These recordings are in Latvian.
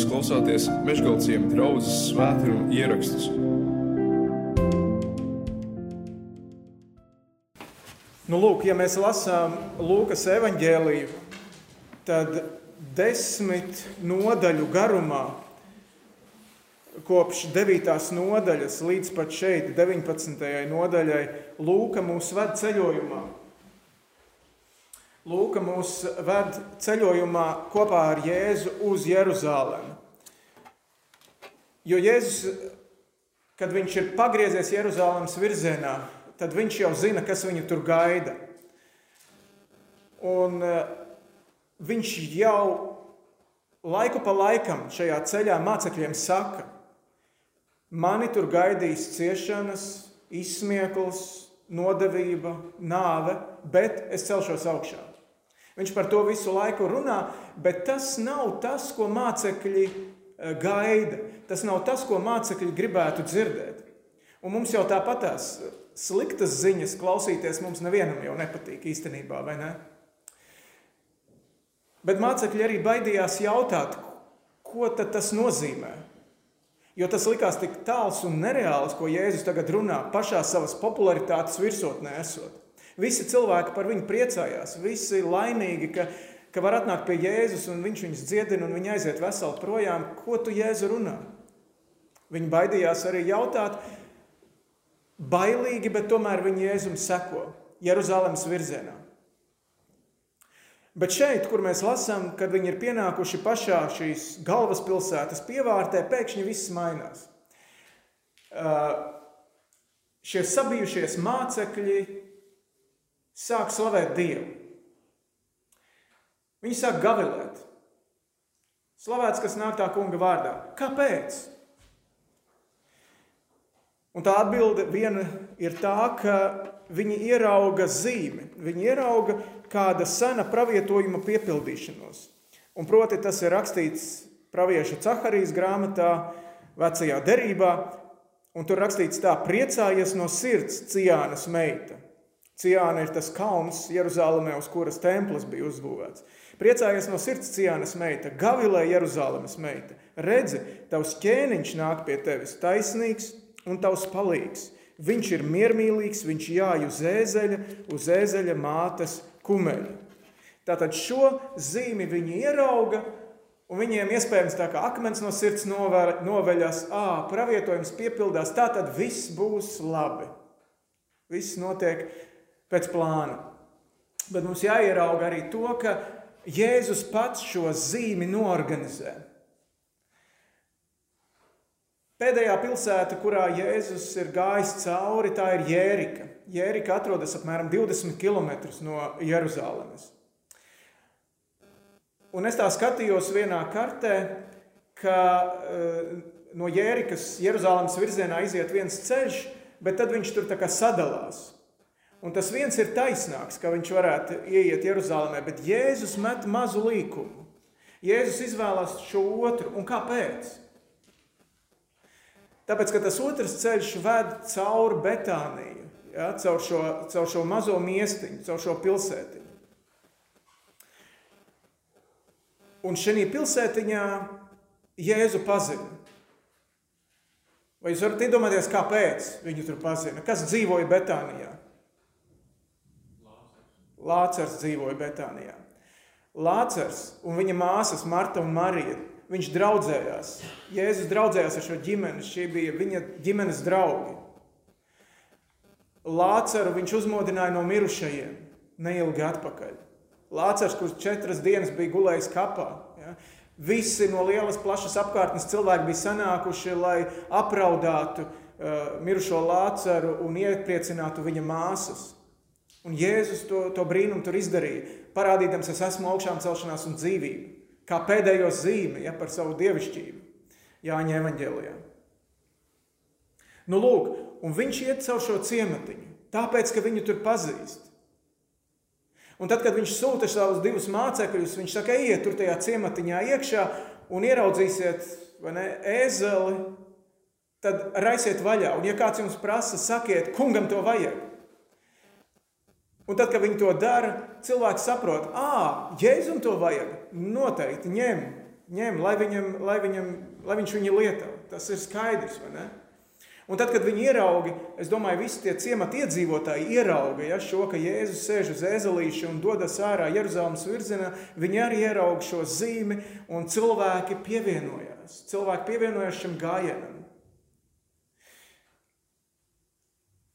Jūs klausāties Meškāļu draugas svētkrājuma ierakstus. Nu, lūk, ja mēs lasām Lūkas evanģēliju, tad desmit nodaļu garumā, kopš 9. nodaļas līdz pat šeit, 19. nodaļai, Lūka mūs ved ceļojumā. Lūka mūs ved ceļojumā kopā ar Jēzu uz Jeruzalemi. Jo Jēzus, kad viņš ir pagriezies Jeruzalemes virzienā, tad viņš jau zina, kas viņu tur gaida. Un viņš jau laiku pa laikam šajā ceļā mācekļiem saka, mani tur gaidīs ciešanas, izsmiekls, nodevība, nāve, bet es celšos augšā. Viņš par to visu laiku runā, bet tas nav tas, ko mācekļi gaida. Tas nav tas, ko mācekļi gribētu dzirdēt. Un mums jau tāpatās sliktas ziņas klausīties mums nevienam jau nepatīk īstenībā, vai ne? Bet mācekļi arī baidījās jautāt, ko tas nozīmē. Jo tas likās tik tāls un nereāls, ko Jēzus tagad runā, pašā savas popularitātes virsotnē esot. Visi cilvēki par viņu priecājās, visi laimīgi, ka, ka var atnākt pie Jēzus un viņš viņus dziedina un viņi aiziet veseli projām. Ko tu Jēzu runā? Viņi baidījās arī jautāt, bailīgi, bet tomēr viņi Jēzum seko Jeruzalemes virzienā. Bet šeit, kur mēs lasām, kad viņi ir pienākuši pašā šīs galvaspilsētas pievārtē, pēkšņi viss mainās. Uh, šie sabijušies mācekļi sāk slavēt Dievu. Viņi sāk gavilēt. Slavēts, kas nāk tā kunga vārdā. Kāpēc? Un tā atbilde viena ir tā, ka viņi ierauga zīmi, viņi ierauga kāda sena pravietojuma piepildīšanos. Un proti tas ir rakstīts pravieša Caharijas grāmatā, vecajā derībā, un tur rakstīts tā, priecājies no sirds Cijānas meita. Cijāna ir tas kalns Jeruzalemē, uz kuras templis bija uzbūvēts. Priecājies no sirds Cijānas meita, gavilē Jeruzalemes meita. Redzi, tavs ķēniņš nāk pie tevis taisnīgs un tavs palīgs. Viņš ir miermīlīgs, viņš jāj uz ēzeļa, uz ēzeļa mātes kumeļa. Tātad šo zīmi viņi ierauga, un viņiem iespējams tā kā akmens no sirds noveļas, ā, pravietojums piepildās, tā tad viss būs labi. Viss notiek pēc plāna. Bet mums jāierauga arī to, ka Jēzus pats šo zīmi norganizē. Pēdējā pilsēta, kurā Jēzus ir gājis cauri, tā ir Jērika. Jērika atrodas apmēram 20 km no Jeruzalemes. Un es tā skatījos vienā kartē, ka uh, no Jērikas Jeruzalemes virzienā iziet viens ceļš, bet tad viņš tur sadalās. Un tas viens ir taisnāks, ka viņš varētu ieiet Jeruzalemē, bet Jēzus met mazu līkumu. Jēzus izvēlās šo otru. Un kāpēc? Tāpēc, ka tas otrs ceļš ved cauri Betāniju, ja, caur, šo, caur šo mazo miestiņu, caur šo pilsētiņu. Un šajā pilsētiņā Jēzu pazina. Vai jūs varat iedomāties, kāpēc viņu tur pazina? Kas dzīvoja Betānijā? Lācars dzīvoja Betānijā. Lācars un viņa māsas Marta un Marija, viņš draudzējās. Jēzus draudzējās ar šo ģimeni, šie bija viņa ģimenes draugi. Lācaru viņš uzmodināja no mirušajiem neilgi atpakaļ. Lācars, kurš četras dienas bija gulējis kapā, ja, visi no lielas, plašas apkārtnes cilvēki bija sanākuši, lai apraudātu uh, mirušo Lācaru un iepriecinātu viņa māsas. Un Jēzus to, to brīnumu tur izdarīja, parādījams, es esmu augšām celšanās un dzīvība, kā pēdējo zīmi ja, par savu dievišķību Jāņa evaņģēlijā. Nu, lūk, un viņš iet caur šo ciematiņu, tāpēc, ka viņu tur pazīst. Un tad, kad viņš sūta savus divus mācekļus, viņš saka, ejiet tur tajā ciematiņā iekšā un ieraudzīsiet ne, ēzeli, tad raisiet vaļā. Un ja kāds jums prasa, sakiet, kungam to vajag. Un tad, kad viņi to dara, cilvēks saprot, ah, Jēzum to vajag. Noteikti ņem, ņem, lai, viņam, lai, viņam, lai viņš viņu lieto. Tas ir skaidrs, vai ne? Un tad, kad viņi ierauga, es domāju, visi tie ciemata iedzīvotāji ierauga ja, šo, ka Jēzus sēž uz ezelīša un dodas ārā Jeruzalemes virzienā, viņi arī ierauga šo zīmi un cilvēki pievienojās. Cilvēki pievienojās šim gājienam.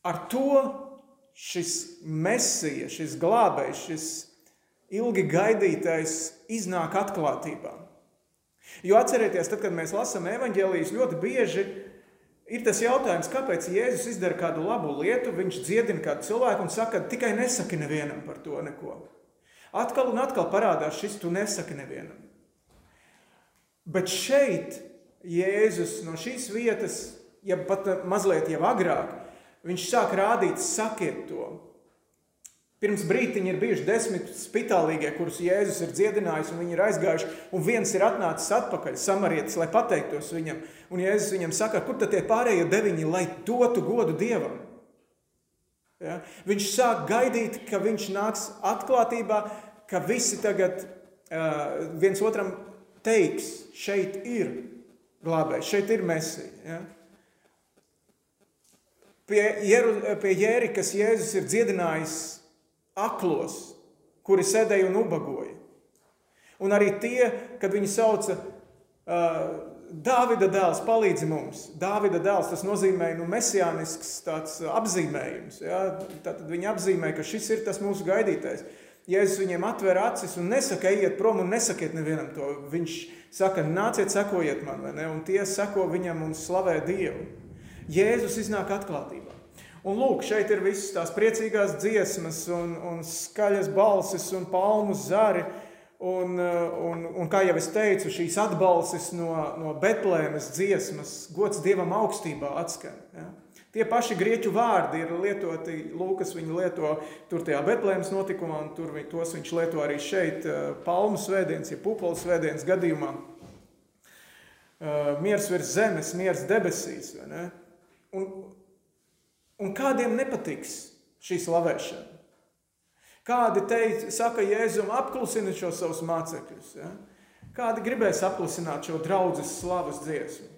Ar to šis mesija, šis glābējs, šis ilgi gaidītais iznāk atklātībā. Jo atcerieties, tad, kad mēs lasām evaņģēlijas, ļoti bieži Ir tas jautājums, kāpēc Jēzus izdara kādu labu lietu, viņš dziedina kādu cilvēku un saka, tikai nesaki nevienam par to neko. Atkal un atkal parādās šis, tu nesaki nevienam. Bet šeit Jēzus no šīs vietas, ja pat mazliet jau agrāk, viņš sāk rādīt, sakiet to. Pirms brīdiņa ir bijuši desmit spitālīgie, kurus Jēzus ir dziedinājis, un viņi ir aizgājuši, un viens ir atnācis atpakaļ, samarietis, lai pateiktos viņam. Un Jēzus viņam saka, kur tad tie pārējie deviņi, lai dotu godu Dievam? Ja? Viņš sāk gaidīt, ka viņš nāks atklātībā, ka visi tagad uh, viens otram teiks, šeit ir glābējs, šeit ir mesija. Ja? Pie, Jeru, pie Jērikas Jēzus ir dziedinājis aklos, kuri sēdēja un ubagoja. Un arī tie, kad viņi sauca uh, Dāvida dēls, palīdzi mums. Dāvida dēls tas nozīmē nu, mesijānisks tāds apzīmējums. Ja? Tad viņi apzīmē, ka šis ir tas mūsu gaidītais. Jēzus viņiem atver acis un nesaka, ejiet prom un nesakiet nevienam to. Viņš saka, nāciet, sekojiet man, vai ne? Un tie seko viņam un slavē Dievu. Jēzus iznāk atklātībā. Un lūk, šeit ir visas tās priecīgās dziesmas, un, un skaļas balsis, un palmu zari. Un, un, un kā jau es teicu, šīs atbalsis no, no Betlēmes dziesmas, gods dievam augstībā atskan. Ja? Tie paši grieķu vārdi ir lietoti, Lūkas viņu lieto tur tajā Betlēmas notikumā, un tur viņ, tos viņš lieto arī šeit, palmu svētdienas, ja pupola svētdienas gadījumā. Miers virs zemes, miers debesīs. Un, Un kādiem nepatiks šī slavēšana? Kādi teica, saka, Jēzum, apklusini šo savus mācekļus. Ja? Kādi gribēs apklusināt šo draudzes slavas dziesmu?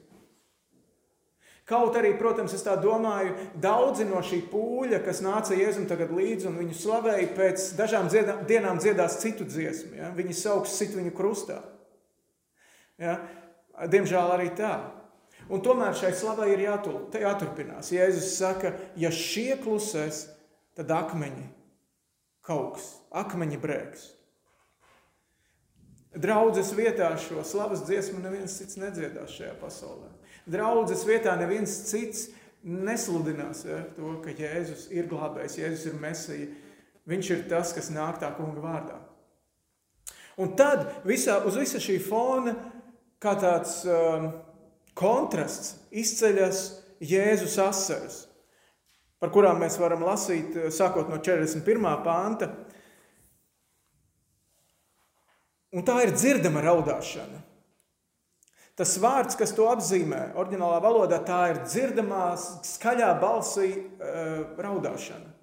Kaut arī, protams, es tā domāju, daudzi no šī pūļa, kas nāca Jēzum tagad līdzi un viņu slavēja, pēc dažām dziedā, dienām dziedās citu dziesmu. Ja? Viņi sauks sit viņu krustā. Ja? Diemžēl arī tā. Un tomēr šai slavai ir jātul, jāturpinās. Jēzus saka, ja šie klusēs, tad akmeņi kauks, akmeņi brēks. Draudzes vietā šo slavas dziesmu neviens cits nedziedās šajā pasaulē. Draudzes vietā neviens cits nesludinās ja, to, ka Jēzus ir glābējs, Jēzus ir mesija. Viņš ir tas, kas nāk tā kunga vārdā. Un tad visā, uz visa šī fona, kā tāds um, kontrasts izceļas Jēzus asaras, par kurām mēs varam lasīt eh, sākot no 41. panta. Un tā ir dzirdama raudāšana. Tas vārds, kas to apzīmē, oriģinālā valodā, tā ir dzirdamā, skaļā balsī uh, raudāšana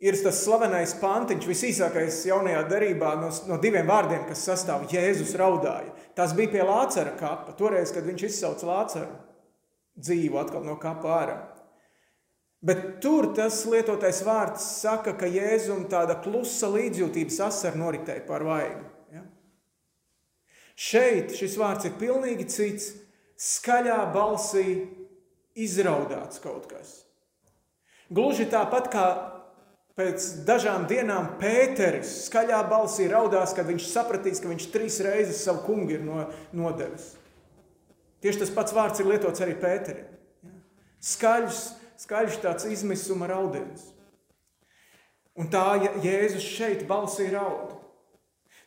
ir tas slavenais pantiņš, visīsākais jaunajā derībā no, no diviem vārdiem, kas sastāv Jēzus raudāja. Tas bija pie Lācara kapa, toreiz, kad viņš izsauca Lācaru dzīvu atkal no kapa ārā. Bet tur tas lietotais vārds saka, ka Jēzum tāda klusa līdzjūtības asara noritēja pār vaigu. Ja? Šeit šis vārds ir pilnīgi cits, skaļā balsī izraudāts kaut kas. Gluži tāpat kā Pēc dažām dienām Pēteris skaļā balsī raudās, kad viņš sapratīs, ka viņš trīs reizes savu kungu ir no, nodevis. Tieši tas pats vārds ir lietots arī Pēterim. Skaļš, skaļš tāds izmisuma raudiens. Un tā Jēzus šeit balsī raud.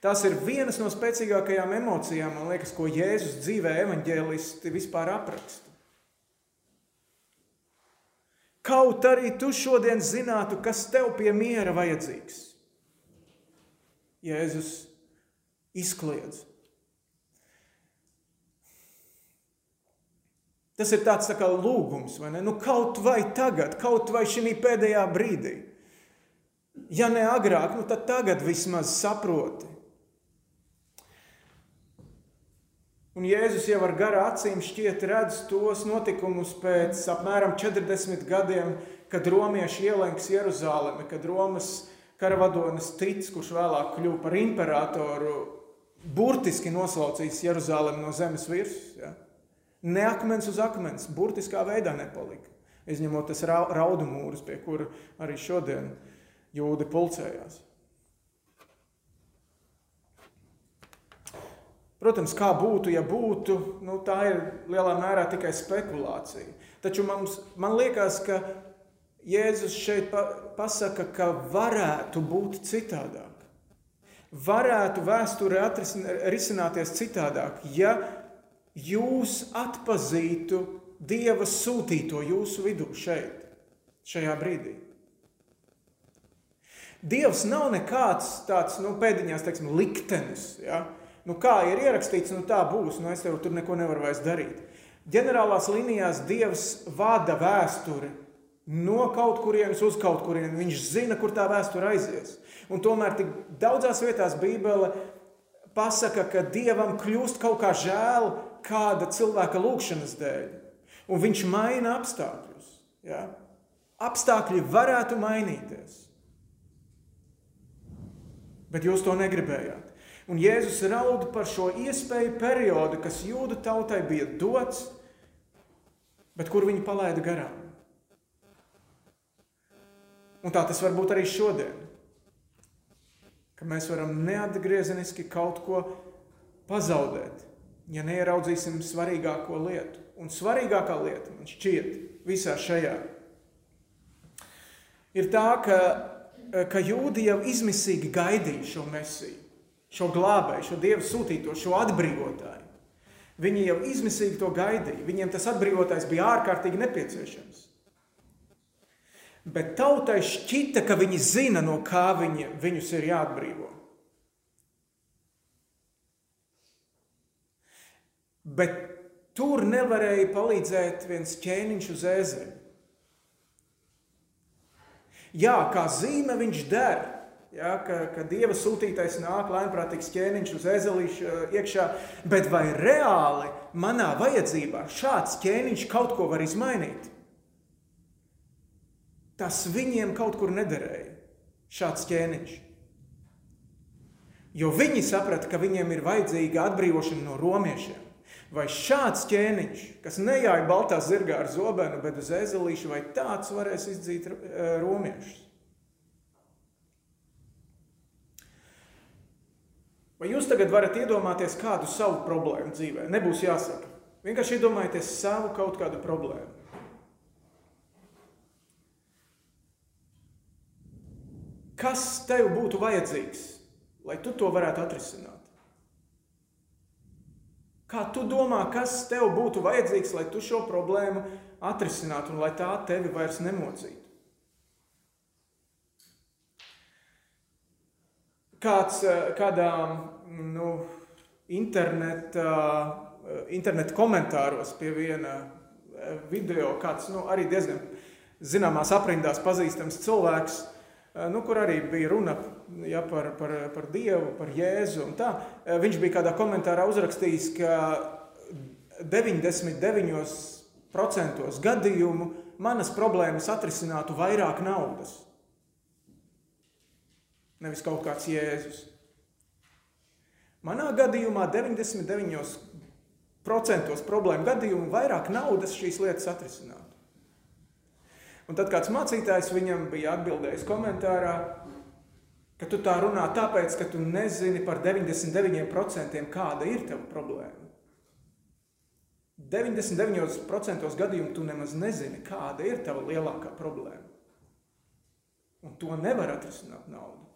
Tās ir vienas no spēcīgākajām emocijām, man liekas, ko Jēzus dzīvē evaņģēlisti vispār apraksta. Kaut arī tu šodien zinātu, kas tev pie miera vajadzīgs. Jēzus izkliedz. Tas ir tāds tā kā lūgums, vai ne? Nu, kaut vai tagad, kaut vai šī pēdējā brīdī. Ja ne agrāk, nu tad tagad vismaz saproti. Un Jēzus jau ar garā acīm šķiet redz tos notikumus pēc apmēram 40 gadiem, kad romieši ielenks Jeruzalemi, kad Romas karavadonis Tic, kurš vēlāk kļuva par imperatoru, burtiski noslaucīs Jeruzalemi no zemes virsmas. Ja? Ne akmens uz akmens, burtiskā veidā nepalika. Izņemot tas raudu mūrus, pie kura arī šodien jūdi pulcējās. Protams, kā būtu, ja būtu, nu, tā ir lielā mērā tikai spekulācija. Taču mums, man liekas, ka Jēzus šeit pa, pasaka, ka varētu būt citādāk. Varētu vēsture risināties citādāk, ja jūs atpazītu Dieva sūtīto jūsu vidū šeit, šajā brīdī. Dievs nav nekāds tāds nu, pēdiņās teiksim, liktenis. Ja? Nu, kā ir ierakstīts, nu tā būs, nu es tev tur neko nevaru vairs darīt. Ģenerālās līnijās Dievs vada vēsturi no kaut kurienes uz kaut kurieni. Viņš zina, kur tā vēsture aizies. Un tomēr tik daudzās vietās Bībele pasaka, ka Dievam kļūst kaut kā žēl kāda cilvēka lūgšanas dēļ. Un viņš maina apstākļus. Ja? Apstākļi varētu mainīties. Bet jūs to negribējāt. Un Jēzus raud par šo iespēju periodu, kas jūdu tautai bija dots, bet kur viņi palaida garām. Un tā tas var būt arī šodien. Ka mēs varam neatgriezeniski kaut ko pazaudēt, ja neieraudzīsim svarīgāko lietu. Un svarīgākā lieta man šķiet visā šajā ir tā, ka, ka jūdi jau izmisīgi gaidīja šo mesiju šo glābēju, šo dievu sūtīto, šo atbrīvotāju. Viņi jau izmisīgi to gaidīja. Viņiem tas atbrīvotājs bija ārkārtīgi nepieciešams. Bet tautai šķita, ka viņi zina, no kā viņi, viņus ir jāatbrīvo. Bet tur nevarēja palīdzēt viens ķēniņš uz ēzeļa. Jā, kā zīme viņš der, Ja, ka, ka dieva sūtītais nāk lēnprātīgs ķēniņš uz ezelīša uh, iekšā, bet vai reāli manā vajadzībā šāds ķēniņš kaut ko var izmainīt? Tas viņiem kaut kur nederēja, šāds ķēniņš. Jo viņi saprata, ka viņiem ir vajadzīga atbrīvošana no romiešiem. Vai šāds ķēniņš, kas nejāja baltā zirgā ar zobenu, bet uz ezelīša, vai tāds varēs izdzīt uh, romiešus? Vai jūs tagad varat iedomāties kādu savu problēmu dzīvē? Nebūs jāsaka. Vienkārši iedomājieties savu kaut kādu problēmu. Kas tev būtu vajadzīgs, lai tu to varētu atrisināt? Kā tu domā, kas tev būtu vajadzīgs, lai tu šo problēmu atrisinātu un lai tā tevi vairs nemocītu? Kāds, eh, kādā nu, interneta, eh, interneta komentāros pie viena eh, video, kāds nu, arī diezgan zināmās aprindās pazīstams cilvēks, nu, kur arī bija runa ja, par, par, par Dievu, par Jēzu. Tā. Viņš bija kādā komentārā uzrakstījis, ka 99% gadījumu manas problēmas atrisinātu vairāk naudas nevis kaut kāds Jēzus. Manā gadījumā 99% problēmu gadījumu vairāk naudas šīs lietas atrisinātu. Un tad kāds mācītājs viņam bija atbildējis komentārā, ka tu tā runā tāpēc, ka tu nezini par 99% kāda ir tava problēma. 99% gadījumu tu nemaz nezini, kāda ir tava lielākā problēma. Un to nevar atrisināt naudu.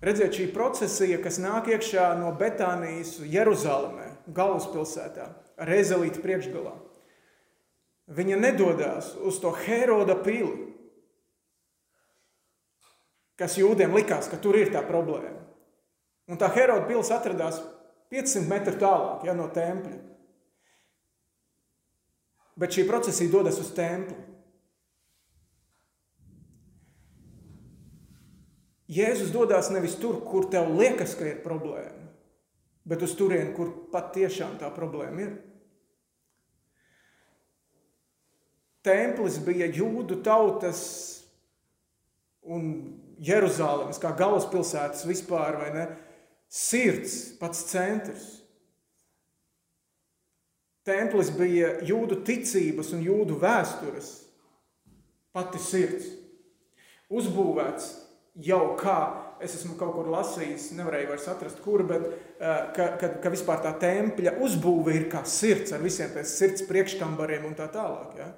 Redziet, šī procesija, kas nāk iekšā no Betānijas Jeruzalemē, galvaspilsētā, ar ezelīti priekšgalā, viņa nedodas uz to Heroda pili, kas jūdiem likās, ka tur ir tā problēma. Un tā Heroda pils atradās 500 metru tālāk ja, no tempļa. Bet šī procesija dodas uz templi. Jēzus dodas nevis tur, kur tev liekas, ka ir problēma, bet uz turieni, kur patiešām tā problēma ir. Templis bija jūdu tautas un Jeruzalemes, kā galvaspilsētas vispār, vai ne? Sirds, pats centrs. Templis bija jūdu ticības un jūdu vēstures pati sirds. Uzbūvēts jau kā, es esmu kaut kur lasījis, nevarēju vairs atrast, kur, bet ka, ka, ka vispār tā tempļa uzbūve ir kā sirds ar visiem pēc sirds priekškambariem un tā tālāk. Ja?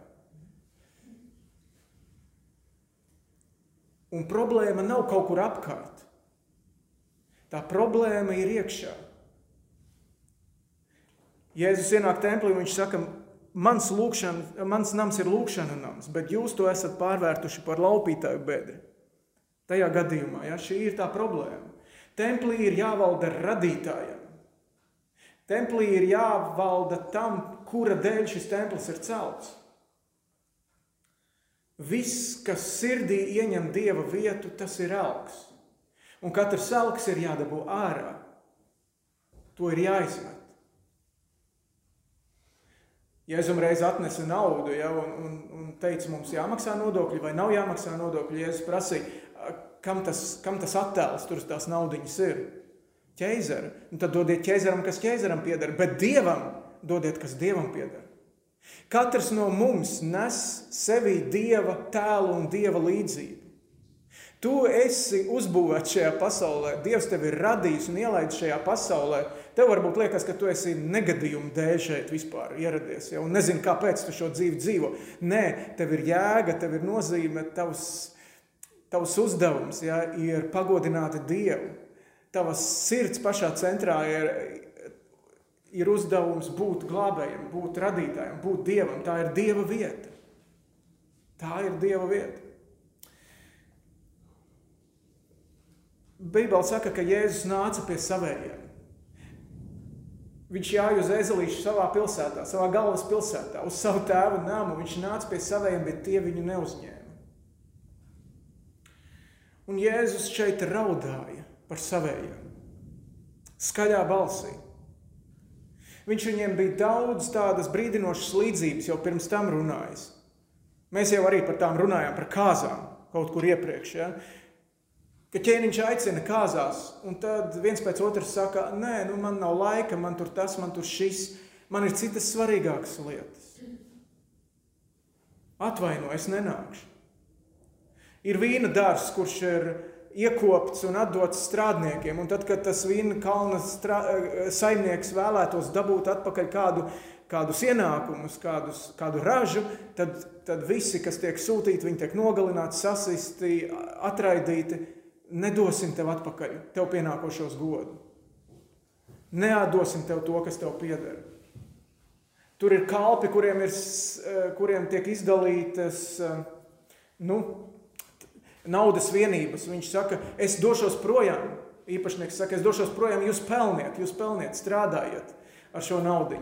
Un problēma nav kaut kur apkārt. Tā problēma ir iekšā. Jēzus ienāk templī un viņš saka, mans, lūkšana, mans nams ir lūkšana nams, bet jūs to esat pārvērtuši par laupītāju bedri. Tajā gadījumā ja, šī ir tā problēma. Templī ir jāvalda radītājam. Templī ir jāvalda tam, kura dēļ šis templis ir celts. Viss, kas sirdī ieņem dieva vietu, tas ir augs. Un katrs augs ir jādabū ārā. To ir jāizmet. Jēzus reiz atnesa naudu ja, un, un, un teica, mums jāmaksā nodokļi vai nav jāmaksā nodokļi. Jēzus prasīja, kam tas, kam tas attēls tur tās naudiņas ir. Ķeizara. Un tad dodiet ķeizaram, kas ķeizaram pieder, bet dievam dodiet, kas dievam pieder. Katrs no mums nes sevī dieva tēlu un dieva līdzību. Tu esi uzbūvēts šajā pasaulē, Dievs tevi ir radījis un ielaidis šajā pasaulē. Tev varbūt liekas, ka tu esi negadījuma dēļ šeit vispār ieradies, ja, un nezini, kāpēc tu šo dzīvi dzīvo. Nē, tev ir jēga, tev ir nozīme, tavs, tavs uzdevums ja, ir pagodināt Dievu. Tavas sirds pašā centrā ir, ir uzdevums būt glābējam, būt radītājam, būt Dievam. Tā ir Dieva vieta. Tā ir Dieva vieta. Bībeli saka, ka Jēzus nāca pie savējiem. Viņš jāja uz ezelīšu savā pilsētā, savā galvaspilsētā, uz savu tēvu namu. Viņš nāca pie saviem, bet tie viņu neuzņēma. Un Jēzus šeit raudāja par saviem, skaļā balsī. Viņš viņiem bija daudz tādas brīdinošas līdzības, jau pirms tam runājis. Mēs jau arī par tām runājām, par kāzām kaut kur iepriekš. Ja? ka ķēniņš aicina kāzās, un tad viens pēc otras saka, nē, nu man nav laika, man tur tas, man tur šis, man ir citas svarīgākas lietas. Atvaino, es nenākšu. Ir vīna dārzs, kurš ir iekopts un atdots strādniekiem, un tad, kad tas vīna kalna strā... saimnieks vēlētos dabūt atpakaļ kādu, kādus ienākumus, kādus, kādu ražu, tad, tad visi, kas tiek sūtīti, viņi tiek nogalināti, sasisti, atraidīti, nedosim tev atpakaļ tev pienākošos godu. Neatdosim tev to, kas tev pieder. Tur ir kalpi, kuriem, ir, eh, kuriem tiek izdalītas eh, nu, naudas vienības. Viņš saka, es došos projām. Īpašnieks saka, es došos projām, jūs pelniet, jūs pelniet, strādājiet ar šo naudu.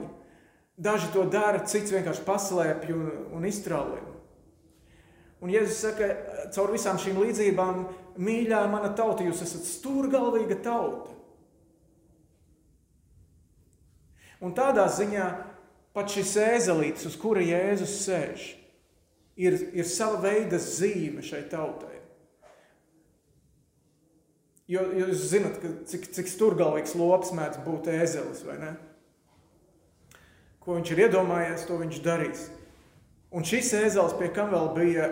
Daži to dara, cits vienkārši paslēpj un, un iztraulē. Un Jēzus saka, caur visām šīm līdzībām, mīļā mana tauta, jūs esat stūrgalvīga tauta. Un tādā ziņā pat šis ēzelītis, uz kura Jēzus sēž, ir, ir sava veida zīme šai tautai. Jo, jūs zinat, ka cik, cik stūrgalvīgs lops mēdz būt ēzelis, vai ne? Ko viņš ir iedomājies, to viņš darīs. Un šis ēzelis pie kam vēl bija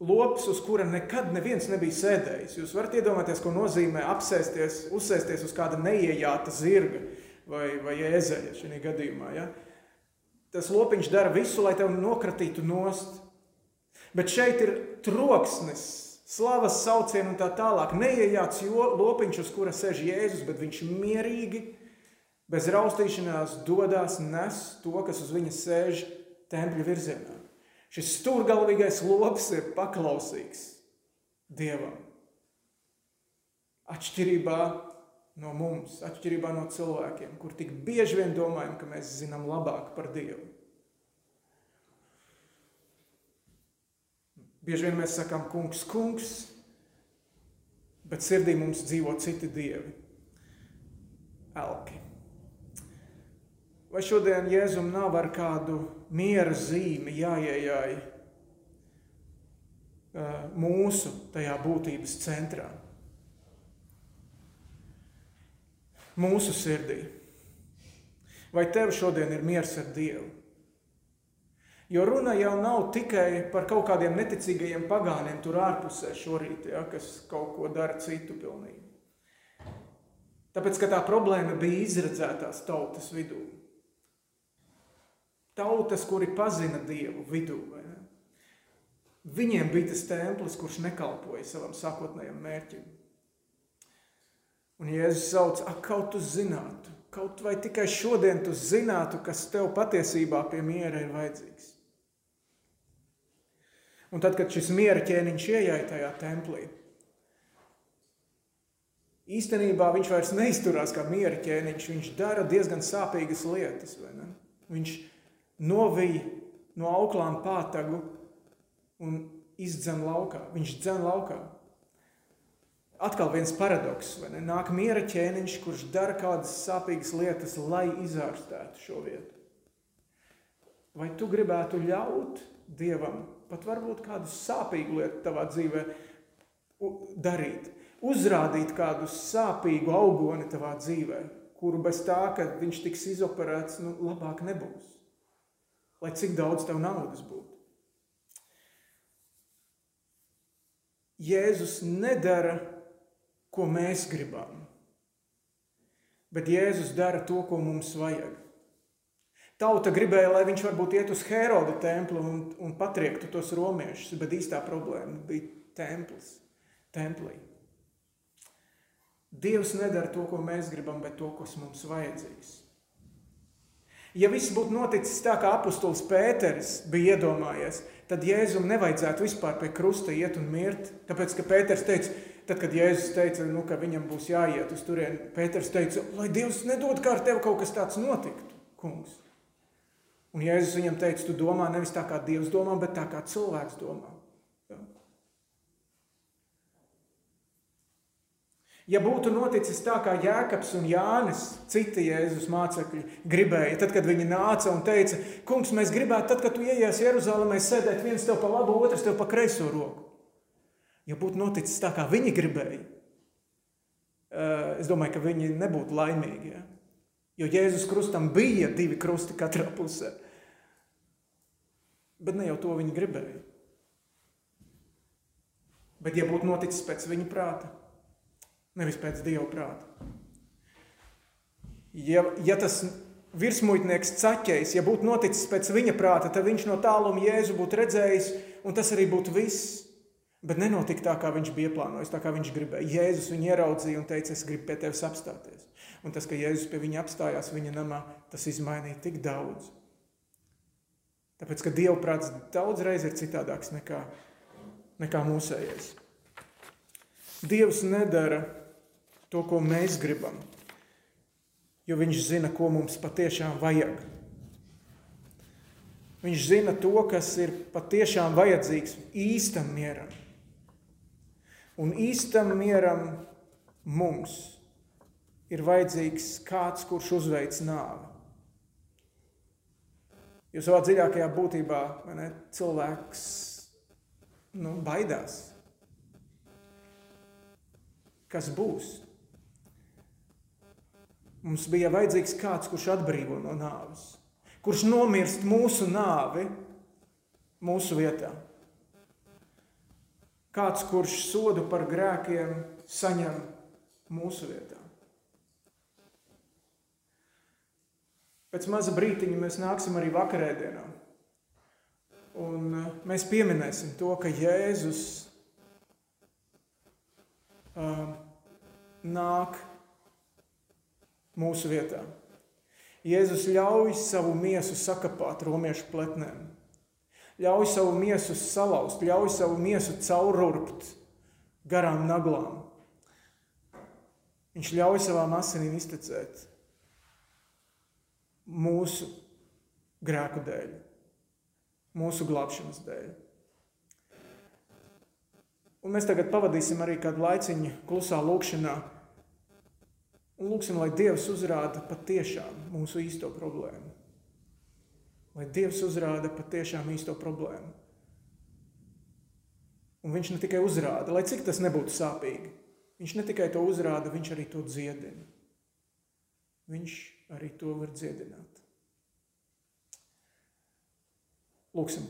lops, uz kura nekad neviens nebija sēdējis. Jūs varat iedomāties, ko nozīmē apsēsties, uzsēsties uz kāda neiejāta zirga vai, vai ēzeļa šajā gadījumā. Ja? Tas lopiņš dara visu, lai tevi nokratītu nost. Bet šeit ir troksnis, slavas sauciens un tā tālāk. Neiejāts lopiņš, uz kura sēž Jēzus, bet viņš mierīgi, bez raustīšanās dodas nes to, kas uz viņa sēž tempļa virzienā. Šis stūrgalvīgais lops ir paklausīgs Dievam. Atšķirībā no mums, atšķirībā no cilvēkiem, kur tik bieži vien domājam, ka mēs zinām labāk par Dievu. Bieži vien mēs sakām, kungs, kungs, bet sirdī mums dzīvo citi dievi. Elki. Vai šodien Jēzum nav ar kādu miera zīmi jāiejai mūsu tajā būtības centrā? Mūsu sirdī. Vai tev šodien ir miers ar Dievu? Jo runa jau nav tikai par kaut kādiem neticīgajiem pagāniem tur ārpusē šorīt, ja, kas kaut ko dara citu pilnīgi. Tāpēc, ka tā problēma bija izredzētās tautas vidū. Tautas, kuri pazina Dievu vidū. Viņiem bija tas templis, kurš nekalpoja savam sākotnējam mērķim. Un Jēzus sauc, ak, kaut tu zinātu, kaut vai tikai šodien tu zinātu, kas tev patiesībā pie miera ir vajadzīgs. Un tad, kad šis miera ķēniņš ienāca tajā templī, īstenībā viņš vairs neizturās kā miera ķēniņš. Viņš dara diezgan sāpīgas lietas. Viņš novīja no auklām pātagu un izdzen laukā. Viņš dzen laukā. Atkal viens paradoks. Nāk miera ķēniņš, kurš dara kādas sāpīgas lietas, lai izārstētu šo vietu. Vai tu gribētu ļaut Dievam pat varbūt kādu sāpīgu lietu tavā dzīvē darīt, uzrādīt kādu sāpīgu augoni tavā dzīvē, kuru bez tā, ka viņš tiks izoperēts, nu, labāk nebūs. Lai cik daudz tev naudas būtu. Jēzus nedara, ko mēs gribam, bet Jēzus dara to, ko mums vajag. Tauta gribēja, lai viņš varbūt iet uz Heroda templi un, un patriektu tos romiešus, bet īstā problēma bija templis, templī. Dievs nedara to, ko mēs gribam, bet to, kas mums vajadzīgs. Ja viss būtu noticis tā, kā apustulis Pēters bija iedomājies, tad Jēzum nevajadzētu vispār pie krusta iet un mirt. Tāpēc, ka Pēters teica, tad, kad Jēzus teica, nu, ka viņam būs jāiet uz turieni, Pēters teica, lai Dievs nedod, kā ar tevi kaut kas tāds notiktu, kungs. Un Jēzus viņam teica, tu domā nevis tā, kā Dievs domā, bet tā, kā cilvēks domā. Ja? Ja būtu noticis tā, kā Jēkabs un Jānis, citi Jēzus mācekļi, gribēja, tad, kad viņi nāca un teica, Kungs, mēs gribētu, tad, kad tu ienāc Jeruzalemē, sēdēt viens tev pa labu, otrs tev pa kreiso roku. Ja būtu noticis tā, kā viņi gribēja, es domāju, ka viņi nebūtu laimīgi. Ja? Jo Jēzus krustam bija divi krusti katrā pusē. Bet ne jau to viņi gribēja. Bet, ja būtu noticis pēc viņa prāta, nevis pēc dieva prāta, ja, ja tas virsmuitnieks caķējs, ja būtu noticis pēc viņa prāta, tad viņš no tāluma Jēzu būtu redzējis, un tas arī būtu viss. Bet nenotika tā, kā viņš bija plānojis, tā kā viņš gribēja. Jēzus viņu ieraudzīja un teica, es gribu pie tevis apstāties. Un tas, ka Jēzus pie viņa apstājās viņa namā, tas izmainīja tik daudz. Tāpēc, ka Dieva prāts daudzreiz ir citādāks nekā, nekā mūsējais. Dievs nedara to, ko mēs gribam, jo Viņš zina, ko mums patiešām vajag. Viņš zina to, kas ir patiešām vajadzīgs īstam mieram. Un īstam mieram mums ir vajadzīgs kāds, kurš uzveic nāvi. Jo savā dziļākajā būtībā ne, cilvēks nu, baidās. Kas būs? Mums bija vajadzīgs kāds, kurš atbrīvo no nāves, kurš nomirst mūsu nāvi mūsu vietā. Kāds, kurš sodu par grēkiem saņem mūsu vietā. Pēc maza brītiņa mēs nāksim arī vakarēdienā. Un uh, mēs pieminēsim to, ka Jēzus uh, nāk mūsu vietā. Jēzus ļauj savu miesu sakapāt romiešu pletnēm, ļauj savu miesu salauzt, ļauj savu miesu caururpt garām naglām. Viņš ļauj savām asinīm iztecēt mūsu grēku dēļ, mūsu glābšanas dēļ. Un mēs tagad pavadīsim arī kādu laiciņu klusā lūkšanā. Un lūksim, lai Dievs uzrāda patiešām mūsu īsto problēmu. Lai Dievs uzrāda patiešām īsto problēmu. Un viņš ne tikai uzrāda, lai cik tas nebūtu sāpīgi, viņš ne tikai to uzrāda, viņš arī to dziedina. Viņš arī to var dziedināt. Lūksim.